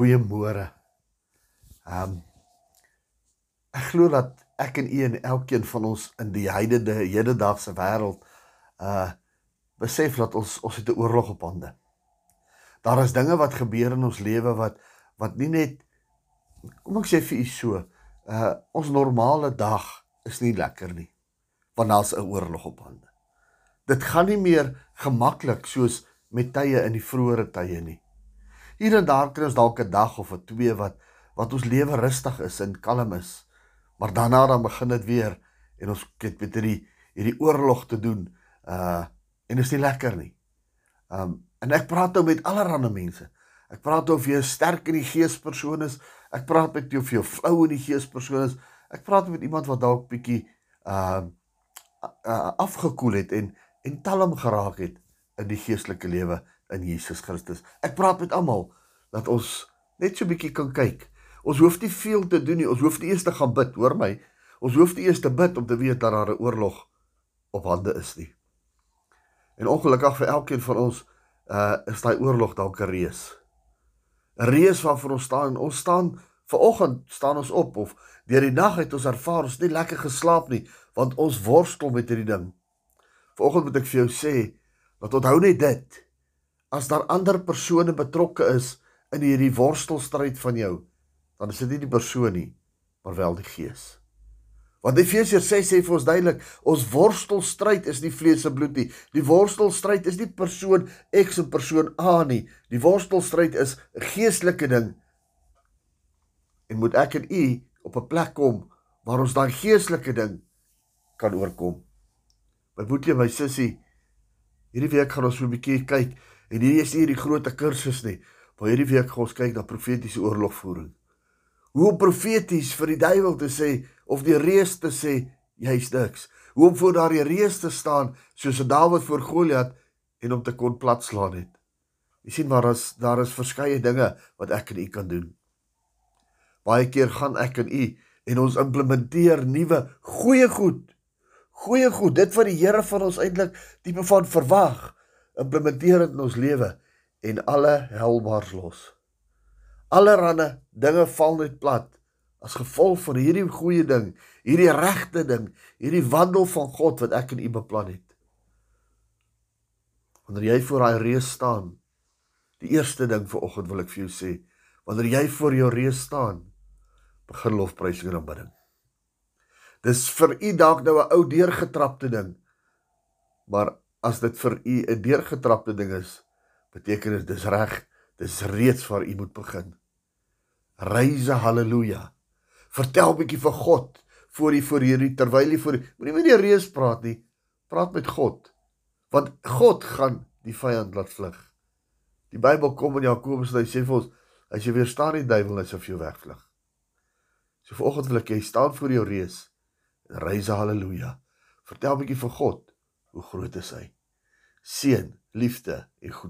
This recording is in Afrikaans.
Goeiemôre. Ehm um, ek glo dat ek en u en elkeen van ons in die heidende hedendaagse wêreld uh besef dat ons ons het 'n oorlog op hande. Daar is dinge wat gebeur in ons lewe wat wat nie net kom ek sê vir u so, uh ons normale dag is nie lekker nie. Want daar's 'n oorlog op hande. Dit gaan nie meer gemaklik soos met tye in die vroeëre tye nie. Hier en daar kry ons dalk 'n dag of 'n twee wat wat ons lewe rustig is en kalm is. Maar daarna dan begin dit weer en ons het met hierdie hierdie oorlog te doen. Uh en dit is nie lekker nie. Um en ek praat nou met allerlei mense. Ek praat of jy sterk in die gees persoon is. Ek praat met jou of jy flou in die gees persoon is. Ek praat met iemand wat dalk bietjie uh, uh afgekoel het en en talm geraak het in die geestelike lewe in Jesus Christus. Ek praat met almal dat ons net so bietjie kan kyk. Ons hoef nie veel te doen nie. Ons hoef nie eers te gaan bid, hoor my. Ons hoef nie eers te bid om te weet dat daar 'n oorlog op hande is nie. En ongelukkig vir elkeen van ons uh is daai oorlog dalk 'n reus. 'n Reus waarvoor ons staan. Ons staan vanoggend staan ons op of deur die nag het ons ervaar ons nie lekker geslaap nie want ons worstel met hierdie ding. Vanoggend moet ek vir jou sê dat onthou net dit as daar ander persone betrokke is in hierdie worstelstryd van jou, dan is dit nie die persoon nie, maar wel die gees. Want Efesiërs 6 sê vir ons duidelik, ons worstelstryd is nie vlees en bloed nie. Die worstelstryd is nie persoon X en persoon A nie. Die worstelstryd is 'n geestelike ding. En moet ek en u op 'n plek kom waar ons daai geestelike ding kan oorkom. My boetie my sussie, hierdie week gaan ons so 'n bietjie kyk En hierdie is nie die groot kursus nie. Maar hierdie week gaan ons kyk na profetiese oorlogvoering. Hoe om profeties vir die duiwel te sê of die reus te sê jy's niks. Hoe om voor daardie reus te staan soos Dawid voor Goliat en om te kon platslaan het. Jy sien maar as daar is verskeie dinge wat ek en u kan doen. Baie keer gaan ek en u en ons implementeer nuwe goeie goed. Goeie goed, dit wat die Here van ons eintlik tipe van verwag implementeer dit in ons lewe en alle helbars los. Allerhande dinge val net plat as gevolg van hierdie goeie ding, hierdie regte ding, hierdie wandel van God wat ek in u beplan het. Wanneer jy voor daai reus staan, die eerste ding vir oggend wil ek vir jou sê, wanneer jy voor jou reus staan, begin lofprysing en aanbidding. Dis vir u dalk nou 'n ou deurgetrapte ding. Maar as dit vir u 'n deurgetrapte ding is, beteken dit dis reg, dis reeds waar u moet begin. Reise haleluja. Vertel bietjie vir God voor u voor hierdie terwyl u voor moenie met die reus praat nie. Praat met God. Want God gaan die vyand laat vlug. Die Bybel kom in Jakobus en hy sê vir ons as jy weerstaan die duiwel net of jy wegvlug. So vanoggend wil ek jy staan voor jou reus en reise haleluja. Vertel bietjie vir God Hoe groot is hy? Seën, liefde en goed